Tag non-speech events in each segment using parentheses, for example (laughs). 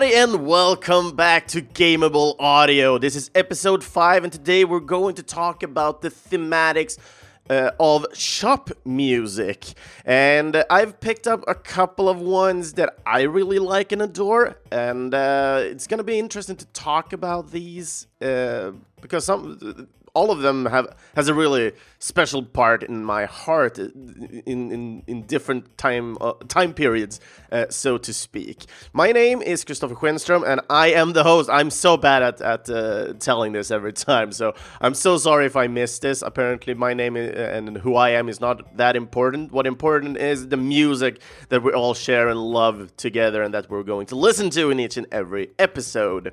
Everybody, and welcome back to Gameable Audio. This is episode 5, and today we're going to talk about the thematics uh, of shop music. And uh, I've picked up a couple of ones that I really like and adore, and uh, it's gonna be interesting to talk about these uh, because some all of them have has a really special part in my heart uh, in in, in different time uh, time periods, uh, so to speak. My name is Christopher Schenström, and I am the host. I'm so bad at at uh, telling this every time, so I'm so sorry if I missed this. Apparently, my name and who I am is not that important. What important is the music that we all share and love together, and that we're going to listen to in each and every episode.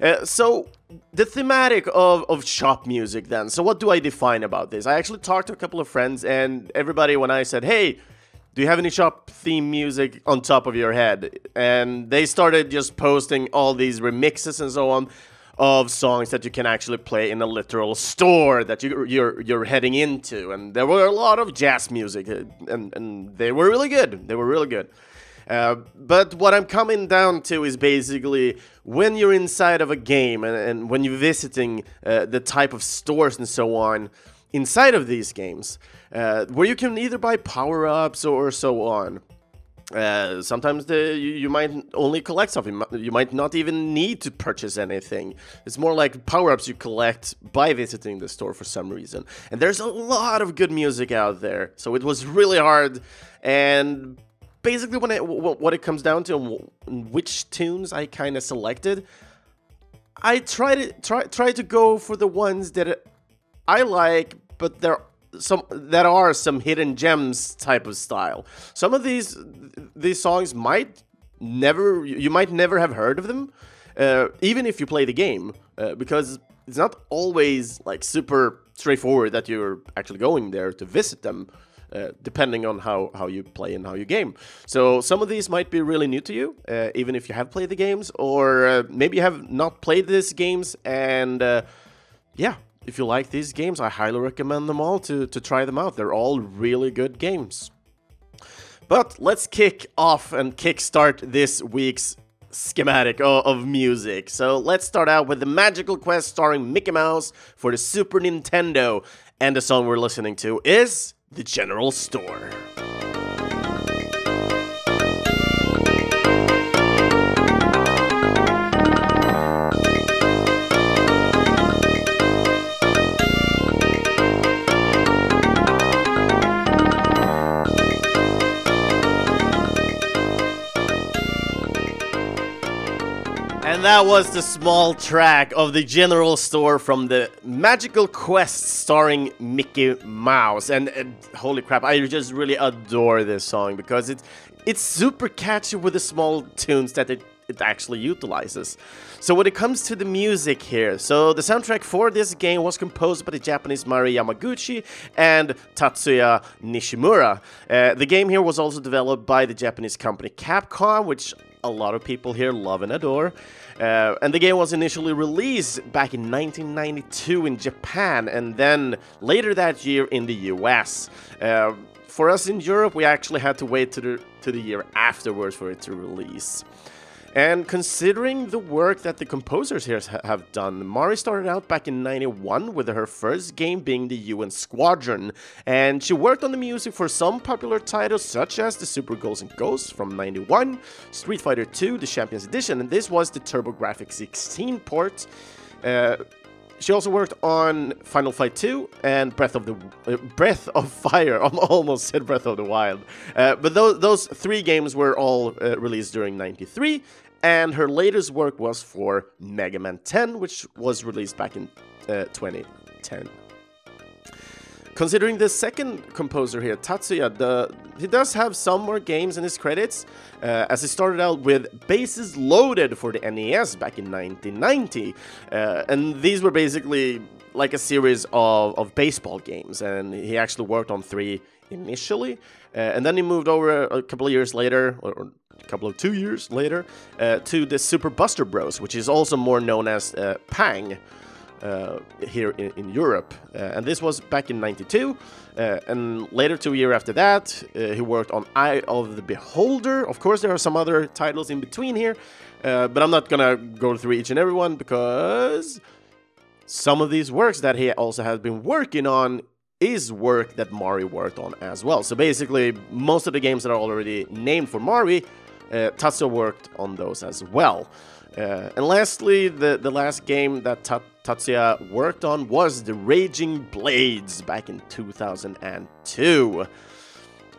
Uh, so the thematic of, of shop music then. So what do i define about this? I actually talked to a couple of friends and everybody when i said hey do you have any shop theme music on top of your head? And they started just posting all these remixes and so on of songs that you can actually play in a literal store that you, you're you're heading into. And there were a lot of jazz music uh, and, and they were really good. They were really good uh, but what I'm coming down to is basically when you're inside of a game and, and when you're visiting uh, the type of stores and so on inside of these games, uh, where you can either buy power ups or so on. Uh, sometimes the, you, you, might only collect something. You might not even need to purchase anything. It's more like power ups you collect by visiting the store for some reason. And there's a lot of good music out there. So it was really hard. And basically when it what it comes down to which tunes I kind of selected, I try to try try to go for the ones that I like, but there some that are some hidden gems type of style. Some of these these songs might never you might never have heard of them, uh, even if you play the game, uh, because it's not always like super straightforward that you're actually going there to visit them. Uh, depending on how, how you play and how you game. So some of these might be really new to you, uh, even if you have played the games, or uh, maybe you have not played these games. And uh, yeah, if you like these games, I highly recommend them all to, to try them out. They're all really good games. But let's kick off and kickstart this week's schematic of, of, music. So let's start out with the Magical Quest starring Mickey Mouse for the Super Nintendo. And the song we're listening to is the general store. And that was the small track of the general store from the Magical Quest starring Mickey Mouse. And, and, holy crap, I just really adore this song because it's it's super catchy with the small tunes that it, it actually utilizes. So when it comes to the music here, so the soundtrack for this game was composed by the Japanese Mari Yamaguchi and Tatsuya Nishimura. Uh, the game here was also developed by the Japanese company Capcom, which a lot of people here love and adore. Uh, and the game was initially released back in 1992 in Japan and then later that year in the US. Uh, for us in Europe, we actually had to wait to the, to the year afterwards for it to release. And considering the work that the composers here have done, Mari started out back in 91 with her first game being the UN Squadron, and she worked on the music for some popular titles such as the Super Ghouls and Ghosts from 91, Street Fighter 2, the Champions Edition, and this was the TurboGrafx 16 port. Uh, she also worked on Final Fight 2 and Breath of the uh, Breath of Fire. (laughs) I almost said Breath of the Wild, uh, but those those three games were all uh, released during '93, and her latest work was for Mega Man 10, which was released back in uh, 2010. Considering the second composer here, Tatsuya, the, he does have some more games in his credits, uh, as he started out with Bases Loaded for the NES back in 1990. Uh, and these were basically like a series of, of baseball games, and he actually worked on three initially. Uh, and then he moved over a, couple of years later, or, a couple of two years later, uh, to the Super Buster Bros, which is also more known as uh, Pang. uh, here in, in Europe. Uh, and this was back in 92. Uh, and later, two years after that, he worked on Eye of the Beholder. Of course, there are some other titles in between here, but I'm not gonna go through each and every one because some of these works that he also has been working on is work that Mari worked on as well. So basically, most of the games that are already named for Mari, uh, Tatsuya worked on those as well. Uh, and lastly, the, the last game that Ta Tatsuya worked on was The Raging Blades back in 2002.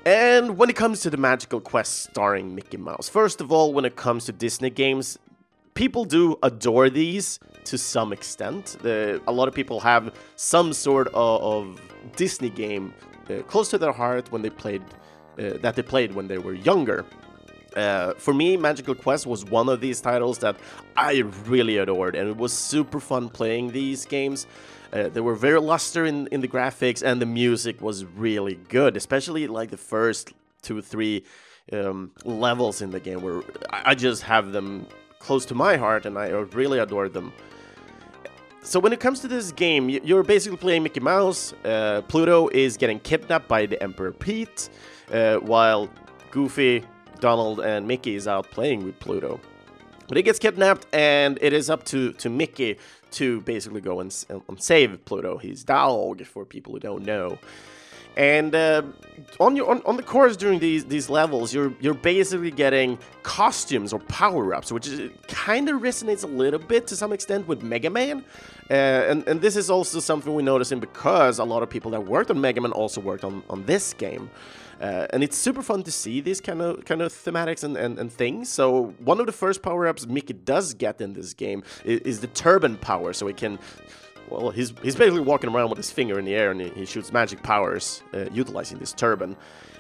And when it comes to the Magical Quest starring Mickey Mouse, first of all, when it comes to Disney games, people do adore these to some extent. The, a lot of people have some sort of, of Disney game uh, close to their heart when they played uh, that they played when they were younger. Uh, for me, Magical Quest was one of these titles that I really adored, and it was super fun playing these games. Uh, they were very luster in, in the graphics, and the music was really good, especially like the first two, three um, levels in the game, where I just have them close to my heart, and I really adore them. So when it comes to this game, you're basically playing Mickey Mouse. Uh, Pluto is getting kidnapped by the Emperor Pete, uh, while Goofy Donald and Mickey is out playing with Pluto. But he gets kidnapped, and it is up to, to Mickey to basically go and, and save Pluto, his dog, for people who don't know. And uh, on your on, on the course during these these levels, you're you're basically getting costumes or power ups, which is kind of resonates a little bit to some extent with Mega Man. Uh, and and this is also something we're noticing because a lot of people that worked on Mega Man also worked on on this game. Uh, and it's super fun to see these kind of kind of thematics and, and, and things. So one of the first power ups Mickey does get in this game is, is the turban power, so he can well, he's, he's basically walking around with his finger in the air and he, he shoots magic powers uh, utilizing this turban.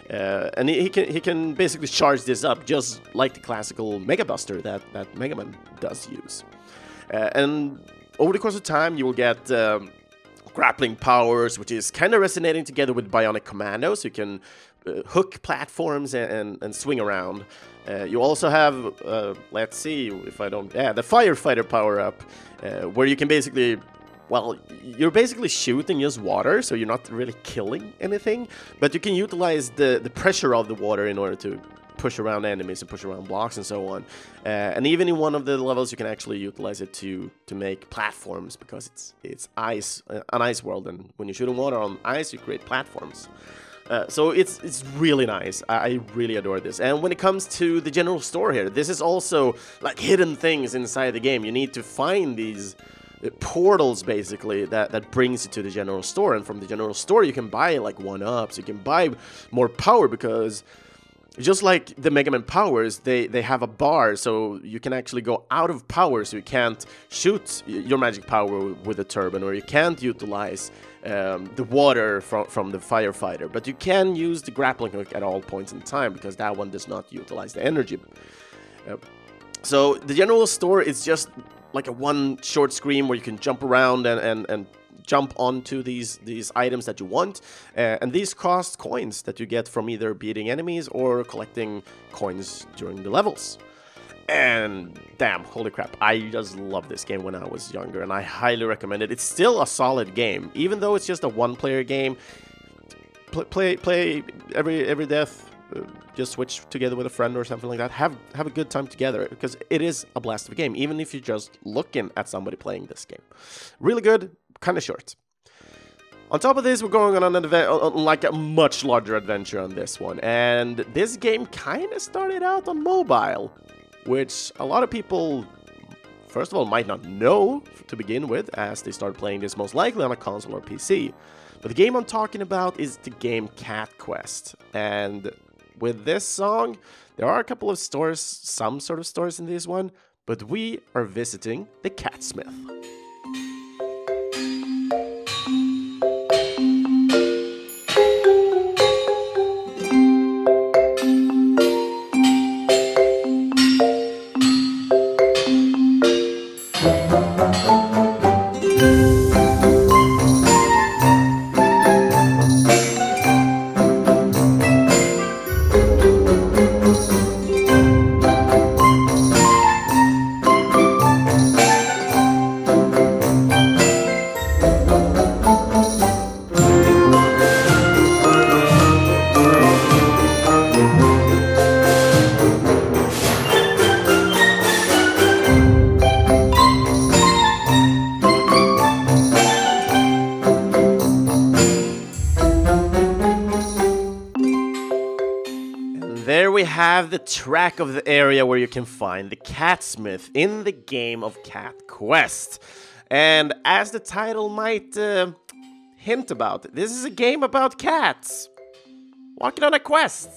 Uh, and he, he, can he can basically charge this up just like the classical Mega Buster that, that Mega Man does use. Uh, and over the course of time, you will get um, grappling powers, which is kind of resonating together with Bionic Commando, so you can uh, hook platforms and, and, and swing around. Uh, you also have, uh, let's see if I don't, yeah, the firefighter power up, uh, where you can basically well, you're basically shooting just water, so you're not really killing anything, but you can utilize the, the pressure of the water in order to push around enemies and push around blocks and so on. Uh, and even in one of the levels, you can actually utilize it to to make platforms because it's it's ice, uh, an ice world, and when you shoot in water on ice, you create platforms. Uh, so it's it's really nice. I, I, really adore this. And when it comes to the general store here, this is also like hidden things inside the game. You need to find these portals basically that that brings you to the general store. And from the general store you can buy like one ups you can buy more power because just like the Mega Man powers, they, they have a bar, so you can actually go out of power, so you can't shoot your magic power with a turban, or you can't utilize um, the water from, from the firefighter, but you can use the grappling hook at all points in time, because that one does not utilize the energy. Uh, so the general store is just like a one short screen where you can jump around and, and, and jump onto these these items that you want. Uh, and these cost coins that you get from either beating enemies or collecting coins during the levels. And damn holy crap i just love this game when i was younger and i highly recommend it. It's still a solid game. Even though it's just a one player game play play, play every every death just switch together with a friend or something like that. Have have a good time together because it is a blast of a game, even if you're just looking at somebody playing this game. Really good, kind of short. On top of this, we're going on an event, like a much larger adventure on this one, and this game kind of started out on mobile, which a lot of people, first of all, might not know to begin with, as they start playing this most likely on a console or PC. But the game I'm talking about is the game Cat Quest, and with this song, there are a couple of stores, some sort of stores in this one, but we are visiting the Catsmith. Have the track of the area where you can find the Catsmith in the game of Cat Quest. And as the title might uh, hint about, this is a game about cats walking on a quest.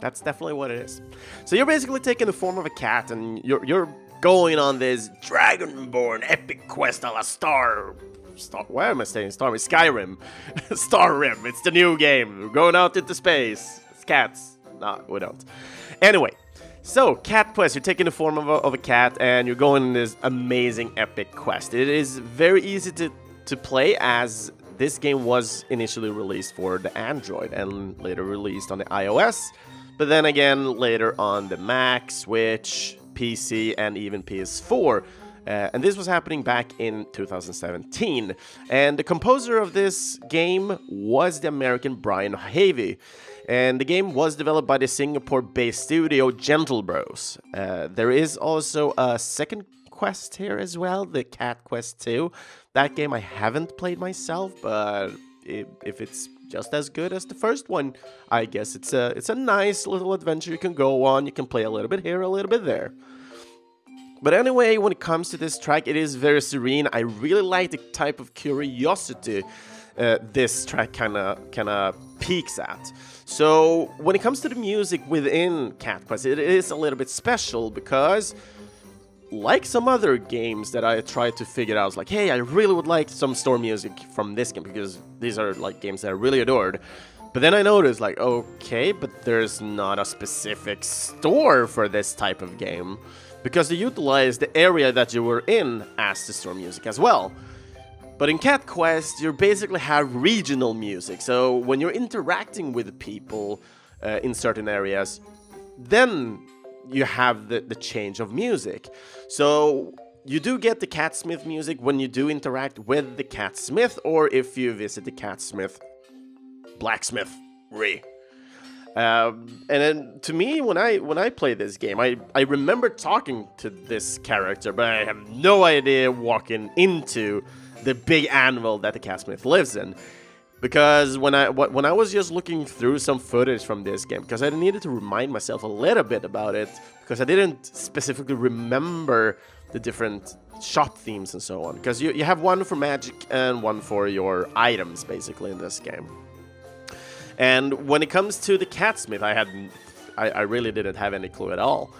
That's definitely what it is. So you're basically taking the form of a cat and you're, you're going on this Dragonborn epic quest a la Star. Star why am I saying Star? Skyrim. (laughs) Star Rim. It's the new game. We're going out into space. It's cats. No, we don't. Anyway, so Cat Quest, you're taking the form of a, of a cat and you're going on this amazing epic quest. It is very easy to, to play as this game was initially released for the Android and later released on the iOS, but then again later on the Mac, Switch, PC, and even PS4. Uh, and this was happening back in 2017. And the composer of this game was the American Brian Havey. And the game was developed by the Singapore based studio Gentlebros. Uh, there is also a second quest here as well, the Cat Quest 2. That game I haven't played myself, but if it's just as good as the first one, I guess it's a it's a nice little adventure you can go on. You can play a little bit here, a little bit there. But anyway, when it comes to this track, it is very serene. I really like the type of curiosity uh, this track kind of kind of peaks at. So when it comes to the music within Cat Quest, it is a little bit special because like some other games that I tried to figure out, like, hey, I really would like some store music from this game because these are like games that I really adored. But then I noticed, like, okay, but there's not a specific store for this type of game because they utilize the area that you were in as the store music as well. But in Cat Quest, you basically have regional music. So when you're interacting with people uh, in certain areas, then you have the, the change of music. So you do get the Catsmith music when you do interact with the Catsmith, or if you visit the Catsmith blacksmith Re. Um, and then to me, when I when I play this game, I, I remember talking to this character, but I have no idea walking into the big anvil that the Catsmith lives in. Because when I when I was just looking through some footage from this game, because I needed to remind myself a little bit about it, because I didn't specifically remember the different shop themes and so on. Because you, you have one for magic and one for your items, basically, in this game. And when it comes to the Catsmith, I had I, I really didn't have any clue at all.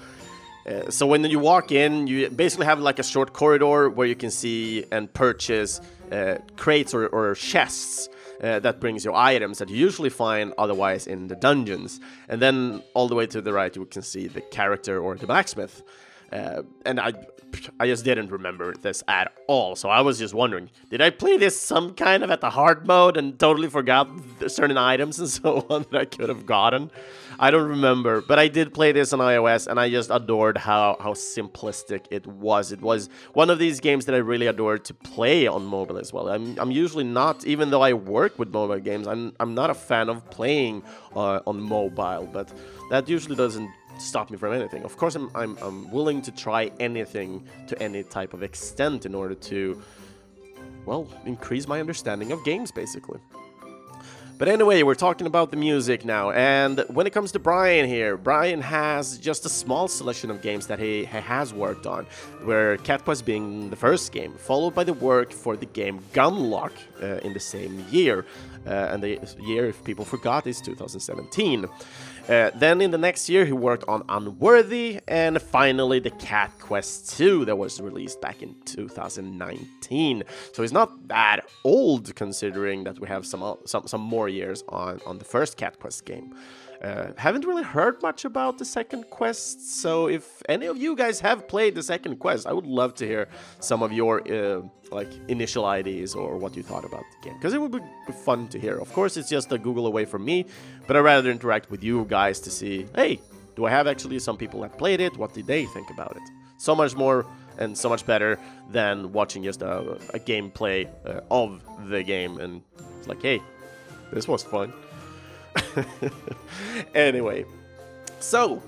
Uh, so when you walk in, you basically have like a short corridor where you can see and purchase uh, crates or, or chests uh, that brings you items that you usually find otherwise in the dungeons. And then all the way to the right, you can see the character or the blacksmith. Uh, and I, I just didn't remember this at all. So I was just wondering, did I play this some kind of at the hard mode and totally forgot certain items and (laughs) so on that I could have gotten? I don't remember, but I did play this on iOS, and I just adored how how simplistic it was. It was one of these games that I really adored to play on mobile as well. I'm I'm usually not, even though I work with mobile games, I'm I'm not a fan of playing uh, on mobile, but that usually doesn't stop me from anything. Of course, I'm, I'm, I'm willing to try anything to any type of extent in order to, well, increase my understanding of games, basically. But anyway, we're talking about the music now, and when it comes to Brian here, Brian has just a small selection of games that he, he has worked on, where Cat Quest being the first game, followed by the work for the game Gunlock uh, in the same year, uh, and the year, if people forgot, is 2017. Uh, then in the next year, he worked on Unworthy, and finally the Cat Quest 2 that was released back in 2019. So he's not that old considering that we have some some some more years on on the first Cat Quest game. Uh, haven't really heard much about the second quest, so if any of you guys have played the second quest, I would love to hear some of your uh, like initial ideas or what you thought about the game, because it would be fun to hear. Of course, it's just a Google away from me, but I'd rather interact with you guys to see, hey, do I have actually some people that played it? What did they think about it? So much more and so much better than watching just a, a gameplay uh, of the game and it's like, hey, this was fun. (laughs) anyway, so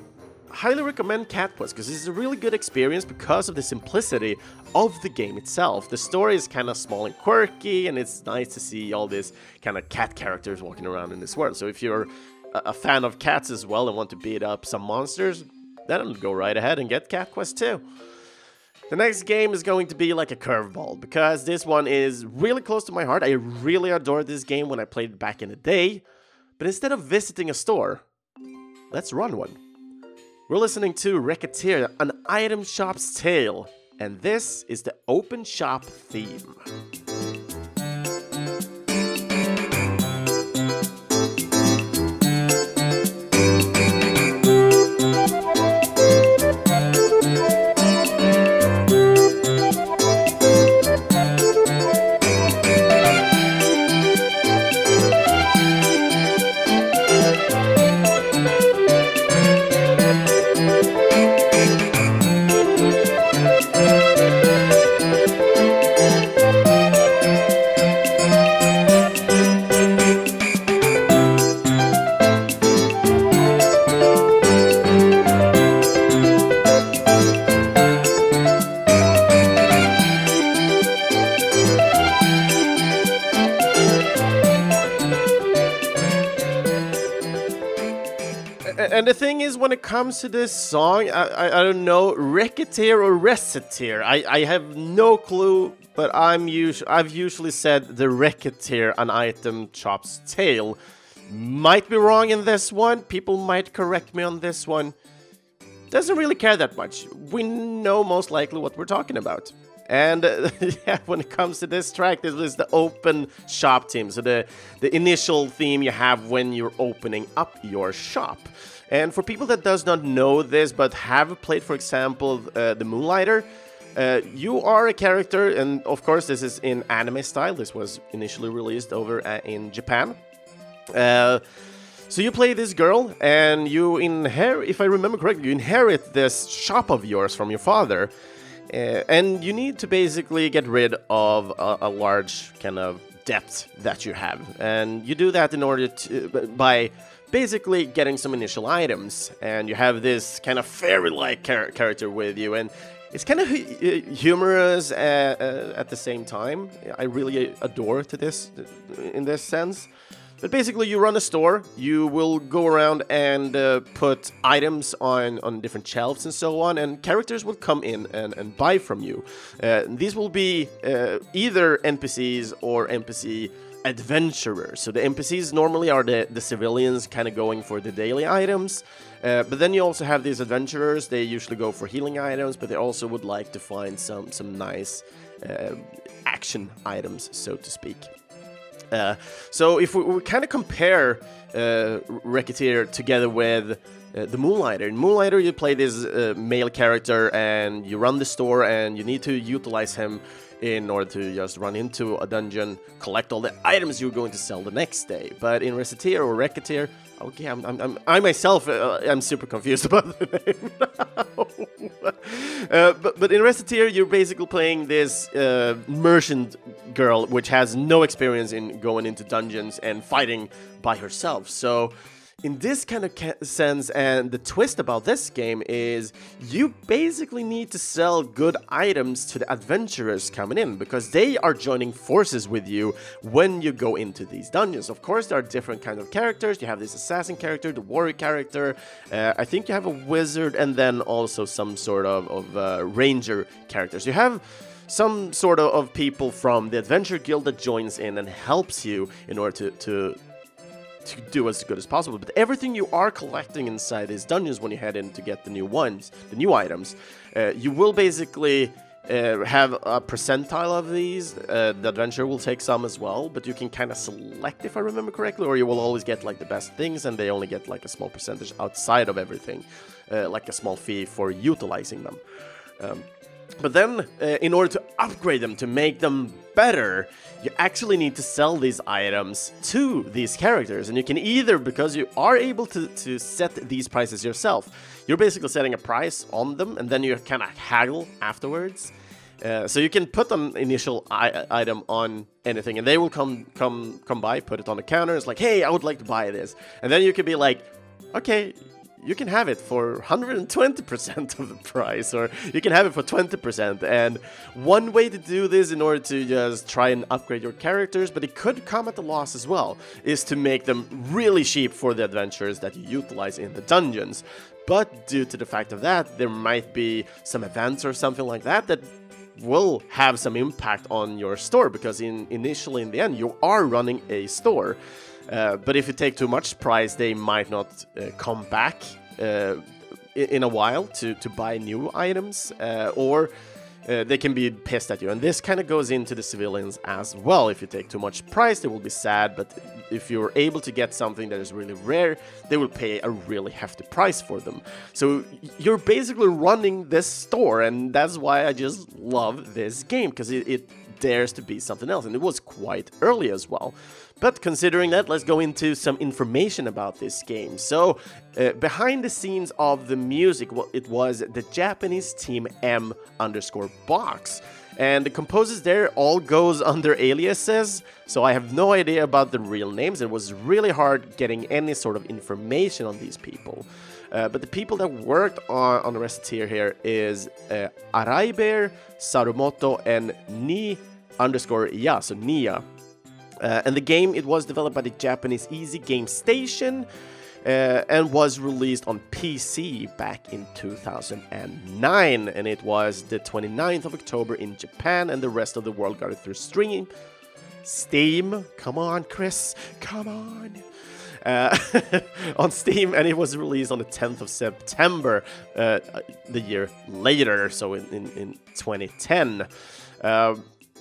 highly recommend Cat Quest because it's a really good experience because of the simplicity of the game itself. The story is kind of small and quirky, and it's nice to see all these kind of cat characters walking around in this world. So if you're a, fan of cats as well and want to beat up some monsters, then go right ahead and get Cat Quest 2. The next game is going to be like a curveball because this one is really close to my heart. I really adored this game when I played it back in the day. But instead of visiting a store, let's run one. We're listening to Recettear, an item shop's tale, and this is the open shop theme. Comes to this song, I, I, I don't know, Recettear or Recettear. I, I have no clue, but I'm us- I've usually said the Recettear, an item chops tale. Might be wrong in this one. People might correct me on this one. Doesn't really care that much. We know most likely what we're talking about. And uh, (laughs) yeah, when it comes to this track, this is the open shop theme. So the the initial theme you have when you're opening up your shop. And for people that does not know this but have played, for example, uh, the Moonlighter, uh, you are a character, and of course this is in anime style. This was initially released over uh, in Japan. Uh, so you play this girl, and you inherit, if I remember correctly, you inherit this shop of yours from your father. Uh, and you need to basically get rid of a, a, large kind of debt that you have, and you do that in order to by basically getting some initial items. And you have this kind of fairy-like char character with you, and it's kind of humorous uh, uh, at the same time. I really adore to this in this sense. But basically, you run a store. You will go around and uh, put items on, on different shelves and so on, and characters will come in and, and buy from you. Uh, these will be uh, either NPCs or NPC adventurers. So the NPCs normally are the, the civilians kind of going for the daily items. Uh, but then you also have these adventurers. They usually go for healing items, but they also would like to find some, some nice uh, action items, so to speak. Uh, so if we, we kind of compare uh, Recettear together with uh, the Moonlighter. In Moonlighter, you play this uh, male character and you run the store and you need to utilize him in order to just run into a dungeon, collect all the items you're going to sell the next day. But in Recettear or Recettear, okay, I'm, I'm, I'm, i myself uh, am super confused (laughs) about the name. (laughs) uh, but, but in Recettear, you're basically playing this uh, merchant girl, which has no experience in going into dungeons and fighting by herself. So in this kind of sense, and the twist about this game is you basically need to sell good items to the adventurers coming in because they are joining forces with you when you go into these dungeons. Of course, there are different kinds of characters. You have this assassin character, the warrior character. Uh, I think you have a wizard, and then also some sort of, of uh, ranger characters. You have some sort of, of people from the adventure guild that joins in and helps you in order to, to to do as good as possible. But everything you are collecting inside these dungeons when you head in to get the new ones, the new items, uh, you will basically uh, have a percentile of these. Uh, the adventure will take some as well, but you can kind of select, if I remember correctly, or you will always get like the best things, and they only get like a small percentage outside of everything, uh, like a small fee for utilizing them. Um, but then, uh, in order to upgrade them, to make them better, you actually need to sell these items to these characters. And you can either, because you are able to, to set these prices yourself, you're basically setting a price on them and then you kind of haggle afterwards. Uh, so you can put an initial item on anything and they will come come come by, put it on the counter. It's like, hey, I would like to buy this. And then you can be like, okay, you can have it for 120% of the price, or you can have it for 20%. And one way to do this in order to just try and upgrade your characters, but it could come at a loss as well, is to make them really cheap for the adventures that you utilize in the dungeons. But due to the fact of that, there might be some events or something like that that will have some impact on your store because in initially in the end you are running a store uh, but if you take too much price they might not uh, come back uh, in a while to to buy new items uh, or uh, they can be pissed at you. And this kind of goes into the civilians as well. If you take too much price, they will be sad, but if you're able to get something that is really rare, they will pay a really hefty price for them. So you're basically running this store, and that's why I just love this game because it, it dares to be something else, and it was quite early as well. But considering that, let's go into some information about this game. So, uh, behind the scenes of the music, well, it was the Japanese team M underscore box. And the composers there all goes (laughs) under aliases, so I have no idea about the real names. It was really hard getting any sort of information on these people. Uh, but the people that worked on, on the Recettear here is uh, Araibear, Sarumoto, and Ni underscore Ya, so Nia. Uh, and the game it was developed by the Japanese Easy Game Station uh, and was released on PC back in 2009. And it was the 29th of October in Japan, and the rest of the world got it through streaming. Steam, come on, Chris, come on. Uh, (laughs) on Steam, and it was released on the 10th of September, uh, the year later, so in, in, in 2010. Uh,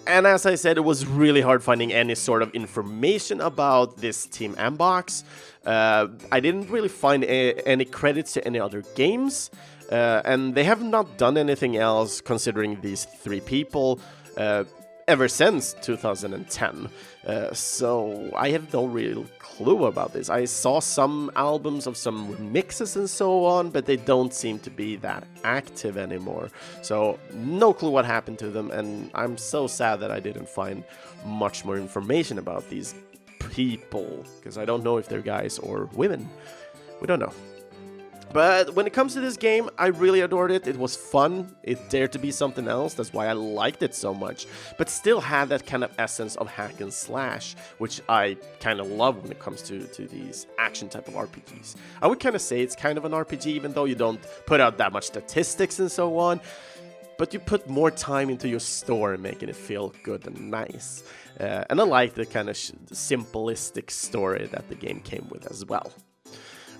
and as I said, it was really hard finding any sort of information about this Team Mbox. Uh, I didn't really find a- any credits to any other games, uh, and they have not done anything else considering these three people. Uh, ever since 2010. Uh, so I have no real clue about this. I saw some albums of some remixes and so on, but they don't seem to be that active anymore. So no clue what happened to them, and I'm so sad that I didn't find much more information about these people because I don't know if they're guys or women. We don't know. But when it comes to this game, I really adored it. It was fun. It dared to be something else. That's why I liked it so much. But still had that kind of essence of hack and slash, which I kind of love when it comes to, to these action type of RPGs. I would kind of say it's kind of an RPG, even though you don't put out that much statistics and so on. But you put more time into your story, making it feel good and nice. Uh, and I like the kind of simplistic story that the game came with as well.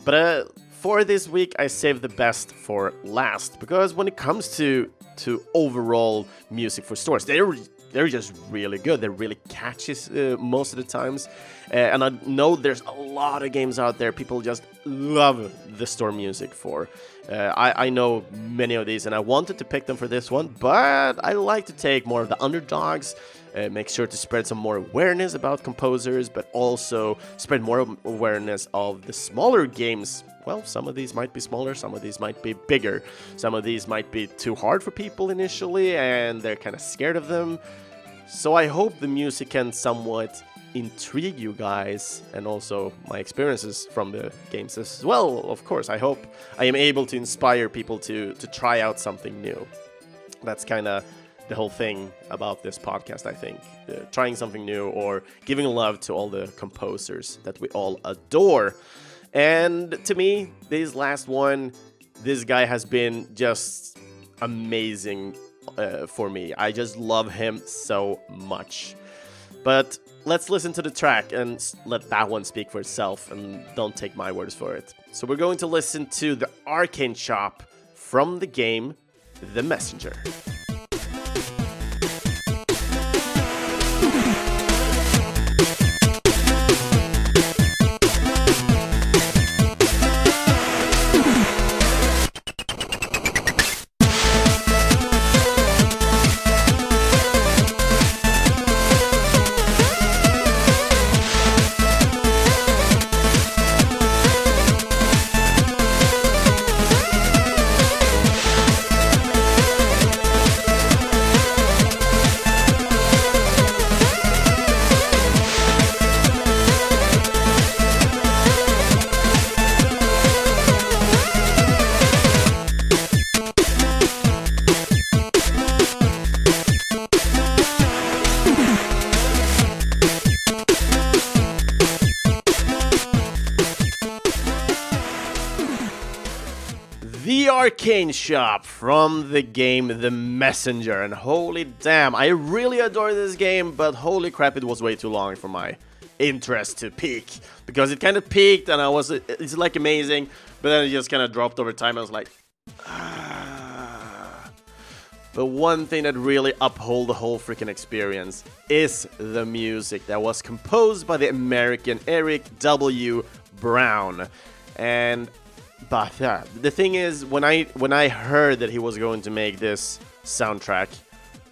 But uh, for this week, I saved the best for last because when it comes to to overall music for stores, they're they're just really good. They're really catchy uh, most of the times, uh, and I know there's a lot of games out there people just love the store music for. Uh, I, I know many of these, and I wanted to pick them for this one, but I like to take more of the underdogs. Uh, make sure to spread some more awareness about composers, but also spread more awareness of the smaller games well, some of these might be smaller, some of these might be bigger, some of these might be too hard for people initially and they're kind of scared of them. So I hope the music can somewhat intrigue you guys and also my experiences from the games as well, of course. I hope I am able to inspire people to, to try out something new. That's kind of the whole thing about this podcast, I think. Uh, trying something new or giving love to all the composers that we all adore. And to me, this last one, this guy has been just amazing uh, for me. I just love him so much. But let's listen to the track and let that one speak for itself and don't take my words for it. So we're going to listen to the Arcane Shop from the game The Messenger. Arcane Shop from the game The Messenger. And holy damn, I really adore this game, but holy crap, it was way too long for my interest to peak. Because it kind of peaked and I was, it's like amazing, but then it just kind of dropped over time. I was like, ah. The one thing that really uphold the whole freaking experience is the music that was composed by the American Eric W. Brown. And but yeah, the thing is, when I when I heard that he was going to make this soundtrack,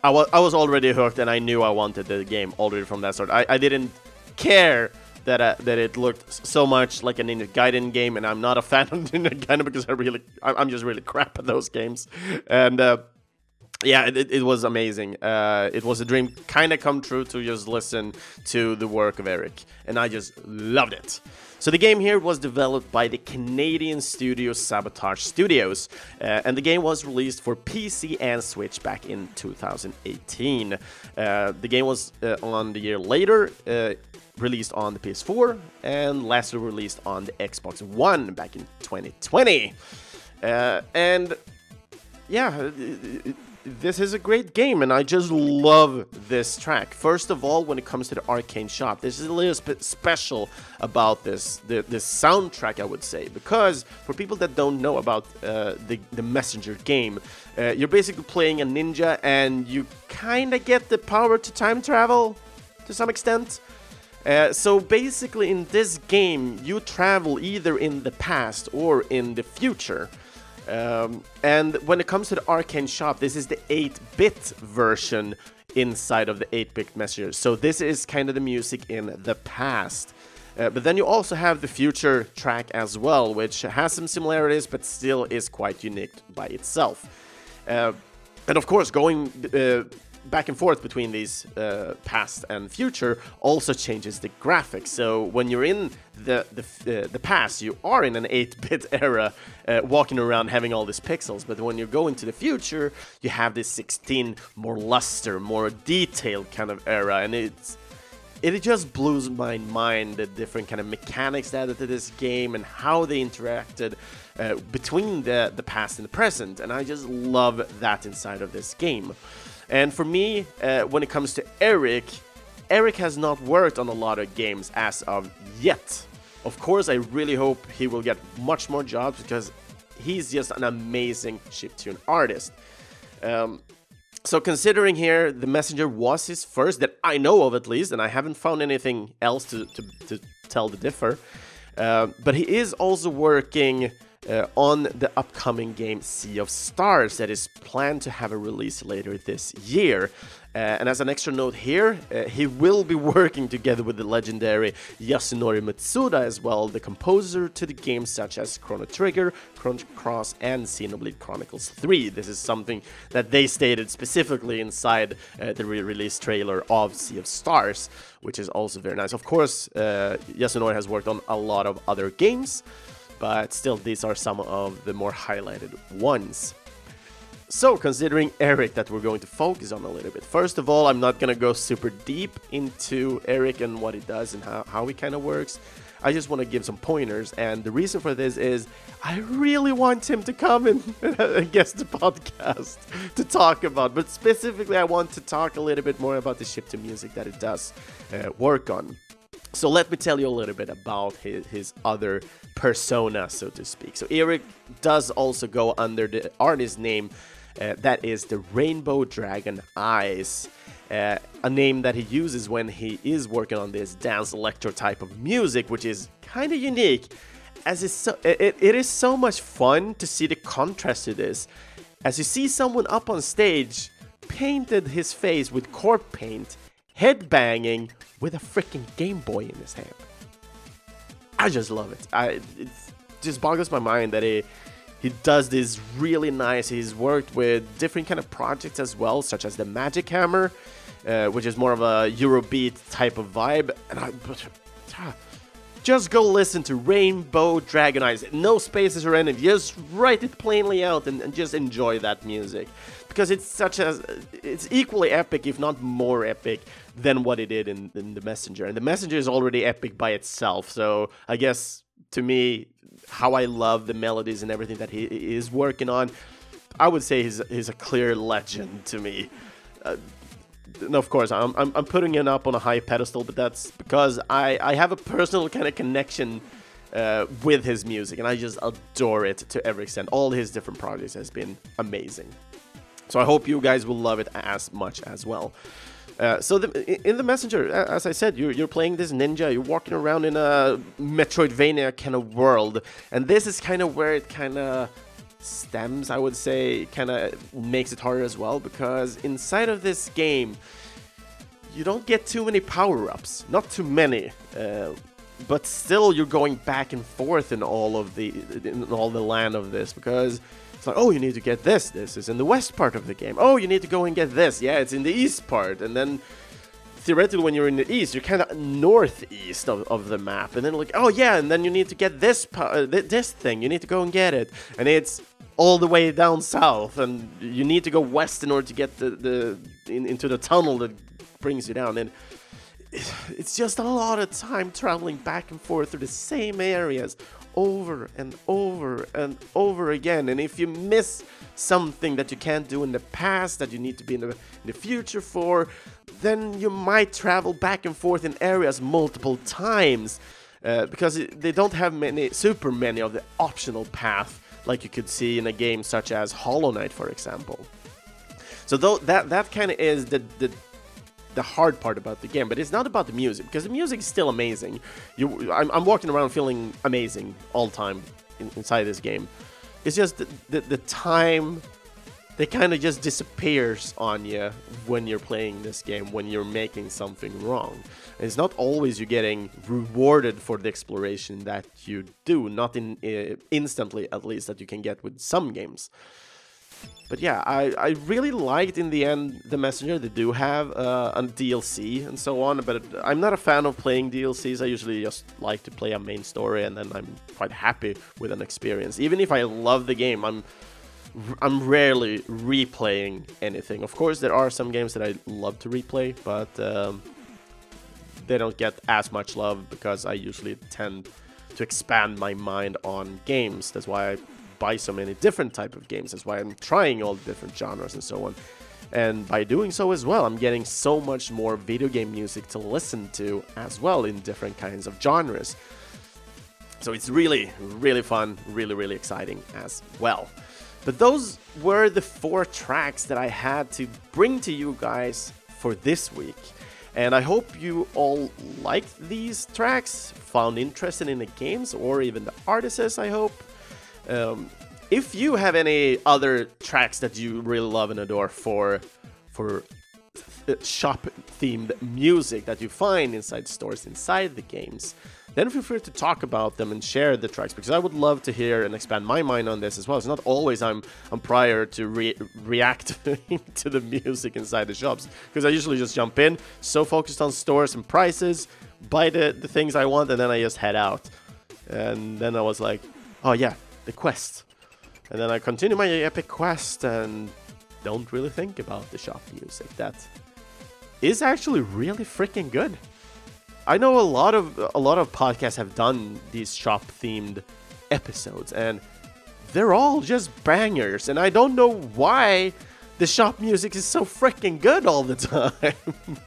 I was I was already hooked, and I knew I wanted the game already from that start. I, I didn't care that uh, that it looked so much like a Ninja Gaiden game, and I'm not a fan of (laughs) Ninja Gaiden because I really I'm just really crap at those games, and. Uh, yeah, it, it was amazing. Uh, it was a dream kind of come true to just listen to the work of Eric, and I just loved it. So the game here was developed by the Canadian studio Sabotage Studios, uh, and the game was released for PC and Switch back in 2018. Uh, the game was uh, on the year later uh, released on the PS4 and lastly released on the Xbox One back in 2020. Uh, and yeah, this is a great game, and I just love this track. First of all, when it comes to the Arcane Shop, this is a little bit special about this the, this soundtrack, I would say, because for people that don't know about uh, the the Messenger game, uh, you're basically playing a ninja, and you kind of get the power to time travel to some extent. Uh, so basically, in this game, you travel either in the past or in the future. Um, and when it comes to the Arcane Shop, this is the 8-bit version inside of the 8-bit messenger. So this is kind of the music in the past. Uh, but then you also have the future track as well, which has some similarities, but still is quite unique by itself. Uh, and of course, going uh, back and forth between these uh, past and future also changes the graphics. So when you're in the the, uh, the past, you are in an 8-bit (laughs) era, uh, walking around having all these pixels. But when you go into the future, you have this 16 more luster, more detailed kind of era, and it's it just blows my mind the different kind of mechanics added to this game and how they interacted uh, between the the past and the present. And I just love that inside of this game. And for me, uh, when it comes to Eric, Eric has not worked on a lot of games as of yet. Of course, I really hope he will get much more jobs because he's just an amazing chiptune artist. Um, so considering here, the Messenger was his first that I know of at least, and I haven't found anything else to, to, to tell the differ. Uh, but he is also working uh, on the upcoming game Sea of Stars that is planned to have a release later this year. Uh, and as an extra note here, uh, he will be (laughs) working together with the legendary Yasunori Mitsuda as well, the composer to the games such as Chrono Trigger, Chrono Cross, and Xenoblade Chronicles 3. This is something that they stated specifically inside uh, the re-release trailer of Sea of Stars, which is also very nice. Of course, uh, Yasunori has worked on a lot of other games, but still these are some of the more highlighted ones. So, considering Eric that we're going to focus on a little bit. First of all, I'm not gonna go super deep into Eric and what he does and how, how he kind of works. I just want to give some pointers, and the reason for this is I really want him to come (laughs) and, guest the podcast (laughs) to talk about. But specifically, I want to talk a little bit more about the chiptune music that it does uh, work on. So let me tell you a little bit about his, his other persona, so to speak. So Eric does also go under the artist name uh, that is the Rainbow Dragon Eyes. Uh, a name that he uses when he is working on this dance electro type of music, which is kind of unique, as it's so, it, it is so much fun to see the contrast to this. As you see someone up on stage painted his face with corpse paint headbanging with a freaking Game Boy in his hand. I just love it. I it just boggles my mind that he he does this really nice. He's worked with different kind of projects as well, such as the Magic Hammer, uh, which is more of a Eurobeat type of vibe. And I ah, just go listen to Rainbowdragoneyes. No spaces or anything. Just write it plainly out and, and just enjoy that music because it's such a it's equally epic if not more epic than what it did in, in the messenger and the messenger is already epic by itself so i guess to me, how I love the melodies and everything that he is working on, I would say he's he's a clear legend to me. Uh, and of course, I'm, I'm, I'm putting him up on a high pedestal, but that's because I, I have a personal kind of connection uh, with his music, and I just adore it to every extent. All his different projects has been amazing. So I hope you guys will love it as much as well. Uh, so the, in the messenger, as I said, you're, you're playing this ninja. You're walking around in a Metroidvania kind of world, and this is kind of where it kind of stems, I would say, kind of makes it harder as well because inside of this game, you don't get too many power-ups, not too many, uh, but still you're going back and forth in all of the in all the land of this because it's like, oh, you need to get this. This is in the west part of the game. Oh, you need to go and get this. Yeah, it's in the east part, and then theoretically when you're in the east you're kind of northeast of, of the map and then like oh yeah and then you need to get this uh, this thing you need to go and get it and it's all the way down south, and you need to go west in order to get the, the in, into the tunnel that brings you down. And (sighs) it's just a lot of time traveling back and forth through the same areas over and over and over again. And if you miss something that you can't do in the past that you need to be in the, in the future for, then you might travel back and forth in areas multiple times. Uh, because it, they don't have many, super many of the optional paths like you could see in a game such as Hollow Knight, for example. So though that that kind of is the, the the hard part about the game, but it's not about the music because the music is still amazing. You, I'm, I'm walking around feeling amazing all the time in, inside this game. It's just the, the, the time they kind of just disappears on you when you're playing this game when you're making something wrong and it's not always you're getting rewarded for the exploration that you do not in uh, instantly at least that you can get with some games but yeah, I, I really liked in the end the Messenger. They do have uh, a DLC and so on, but I'm not a fan of playing DLCs. I usually just like to play a main story and then I'm quite happy with an experience. Even if I love the game, I'm I'm rarely replaying anything. Of course, there are some games that I love to replay, but um, they don't get as much love because I usually tend to expand my mind on games. That's why I buy so many different type of games. That's why I'm trying all the different genres and so on. And by doing so as well, I'm getting so much more video game music to listen to as well in different kinds of genres. So it's really, really fun, really, really exciting as well. But those were the four tracks that I had to bring to you guys for this week. And I hope you all liked these tracks, found interested in the games, or even the artists, I hope. Um, if you have any other tracks that you really love and adore for for shop themed music that you find inside stores inside the games, then feel free to talk about them and share the tracks because I would love to hear and expand my mind on this as well. It's not always I'm I'm prior to re- react (laughs) to the music inside the shops because I usually just jump in, so focused on stores and prices, buy the, the things I want, and then I just head out. And then I was like, oh yeah, the quest. And then I continue my epic quest and don't really think about the shop music. That is actually really freaking good. I know a lot of a lot of podcasts have done these shop themed episodes and they're all just bangers and I don't know why the shop music is so freaking good all the (laughs) time.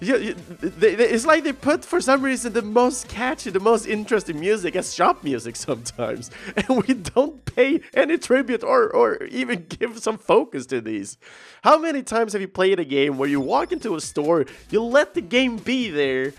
Yeah, they, they, it's like they put for some reason the most catchy, the most interesting music as shop music sometimes, (laughs) and we don't pay any tribute or or even (laughs) give some focus to these. How many times have you played a game where you walk into a store, you let the game be there?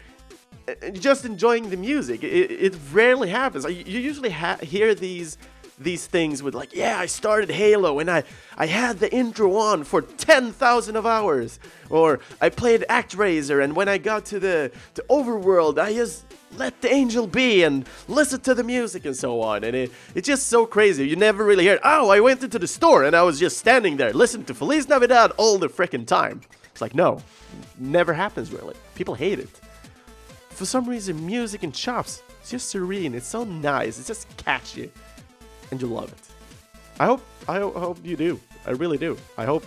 just enjoying the music. It, it rarely happens. You usually hear these these things with like, yeah, I started Halo and I I had the intro on for 10,000 of hours, or I played ActRaiser and when I got to the to Overworld, I just let the angel be and listen to the music and so on. And it, it's just so crazy. You never really hear, oh, I went into the store and I was just standing there listening to Feliz Navidad all the freaking time. It's like, no, never happens really. People hate it for some reason, music and chops, it's just serene. It's so nice. It's just catchy, and you love it. I hope I hope you do. I really do. I hope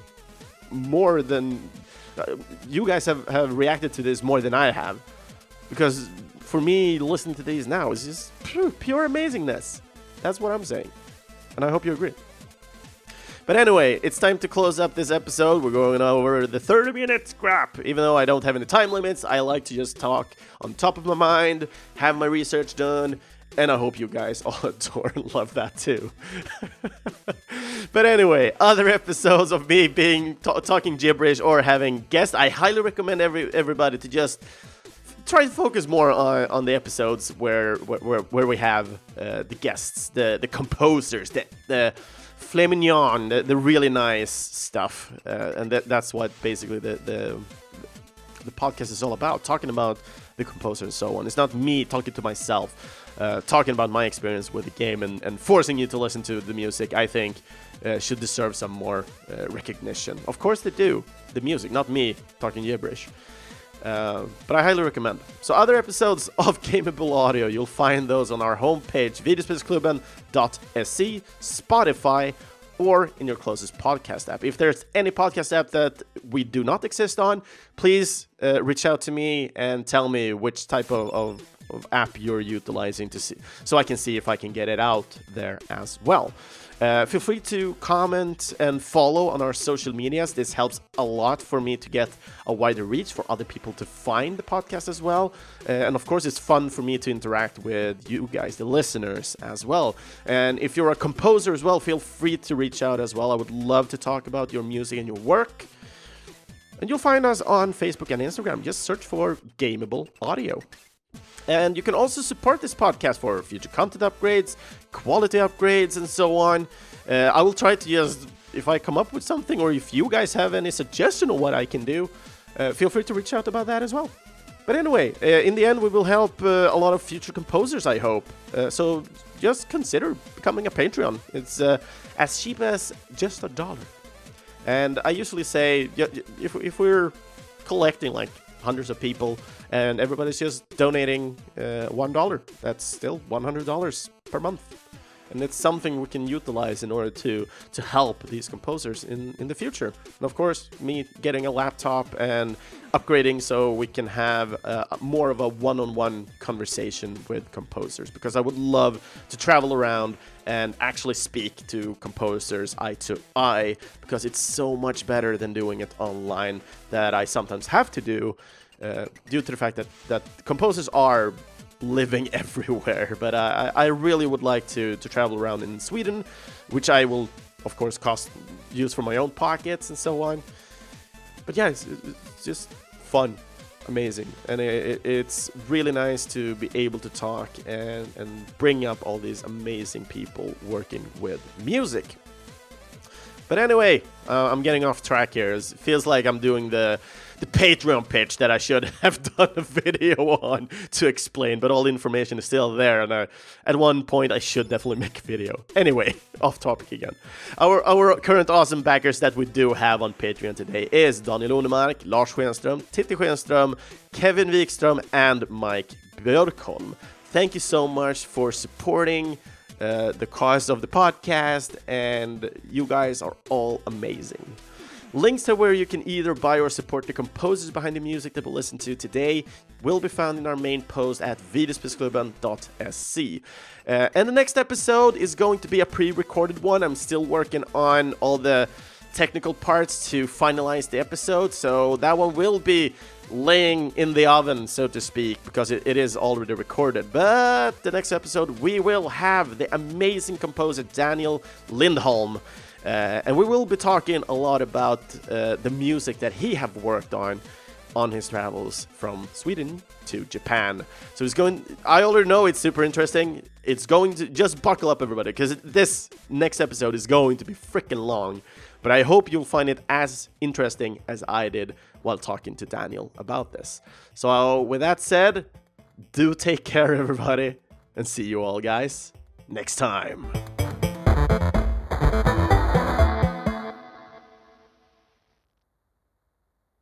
more than uh, you guys have, have reacted to this more than I have, because for me, listening to these now is just phew, pure amazingness. That's what I'm saying. And I hope you agree. But anyway, it's time to close up this episode. We're going over the 30 minute scrap. Even though I don't have any time limits, I like to just talk on top of my mind, have my research done, and I hope you guys all (laughs) adore and love that too. (laughs) but anyway, other episodes of me being t- talking gibberish or having guests, I highly recommend every everybody to just try to focus more on, on the episodes where where, where we have uh, the guests, the the composers, the the Flamignon, the, the really nice stuff, uh, and that, that's what basically the, the the podcast is all about, talking about the composer and so on. It's not me talking to myself, uh, talking about my experience with the game and, and forcing you to listen to the music. I think uh, should deserve some more uh, recognition. Of course they do, the music, not me talking gibberish. Uh, but I highly recommend. So other episodes (laughs) of Gameable Audio, you'll find those on our homepage, videospelsklubben.se, Spotify, or in your closest podcast app. If there's any podcast app that we do not exist on, please uh, reach out to me and tell me which type of, of, of app you're utilizing to see, so I can see if I can get it out there as well. Uh, feel free to comment and follow on our social medias. This helps a lot for me to get a wider reach for other people to find the podcast as well. Uh, and of course, it's fun for me to interact with you guys, the listeners, as well. And if you're a composer as well, feel free to reach out as well. I would love to talk about your music and your work. And you'll find us on Facebook and Instagram. Just search for Gameable Audio. And you can also support this podcast for future content upgrades, quality upgrades, and so on. Uh, I will try to just, if I come up with something, or if you guys have any suggestion on what I can do, uh, feel free to reach out about that as well. But anyway, uh, in the end, we will help uh, a lot of future composers, I hope. Uh, so just consider becoming a Patreon. It's uh, as cheap as just a dollar. And I usually say, if, if we're collecting like hundreds of people and everybody's just donating uh, one dollar. That's still one hundred dollars per month, and it's something we can utilize in order to to help these composers in in the future. And of course, me getting a laptop and upgrading so we can have uh, more of a one-on-one conversation with composers because I would love to travel around and actually speak to composers eye to eye because it's so much better than doing it online that I sometimes have to do uh, due to the fact that that composers are living (laughs) everywhere. But I, I really would like to to travel around in Sweden, which I will of course cost use for my own pockets and so on. But yeah, it's, it's just fun, amazing, and it, it's really nice to be able to talk and and bring up all these amazing people working with music. But anyway, uh, I'm getting off track here. It feels like I'm doing the the Patreon pitch that I should (laughs) have done a video on to explain, but all the information is still there. And I, at one point, I should definitely make a video. Anyway, (laughs) off topic again. Our our current awesome backers that we do have on Patreon today is Daniel Onemark, Lars Schenström, Titti Schenström, Kevin Wikström, and Mike Björkholm. Thank you so much for supporting. Uh, the cause of the podcast, and you guys are all amazing. Links to where you can either buy or support the composers behind the music that we'll listen to today will be found in our main post at videospelsklubben.se. Uh, and the next episode is going to be a pre-recorded one. I'm still working on all the technical parts to finalize the episode, so that one will be laying in the oven, so to speak, because it, it is already recorded. But the next episode, we will have the amazing composer Daniel Lindholm. Uh, and we will be talking a lot about uh, the music that he have worked on on his travels from Sweden to Japan. So it's going. I already know it's super interesting. It's going to just buckle up, everybody, because this next episode is going to be freaking long. But I hope you'll find it as interesting as I did while talking to Daniel about this. So with that said, do take care, everybody, and see you all, guys, next time.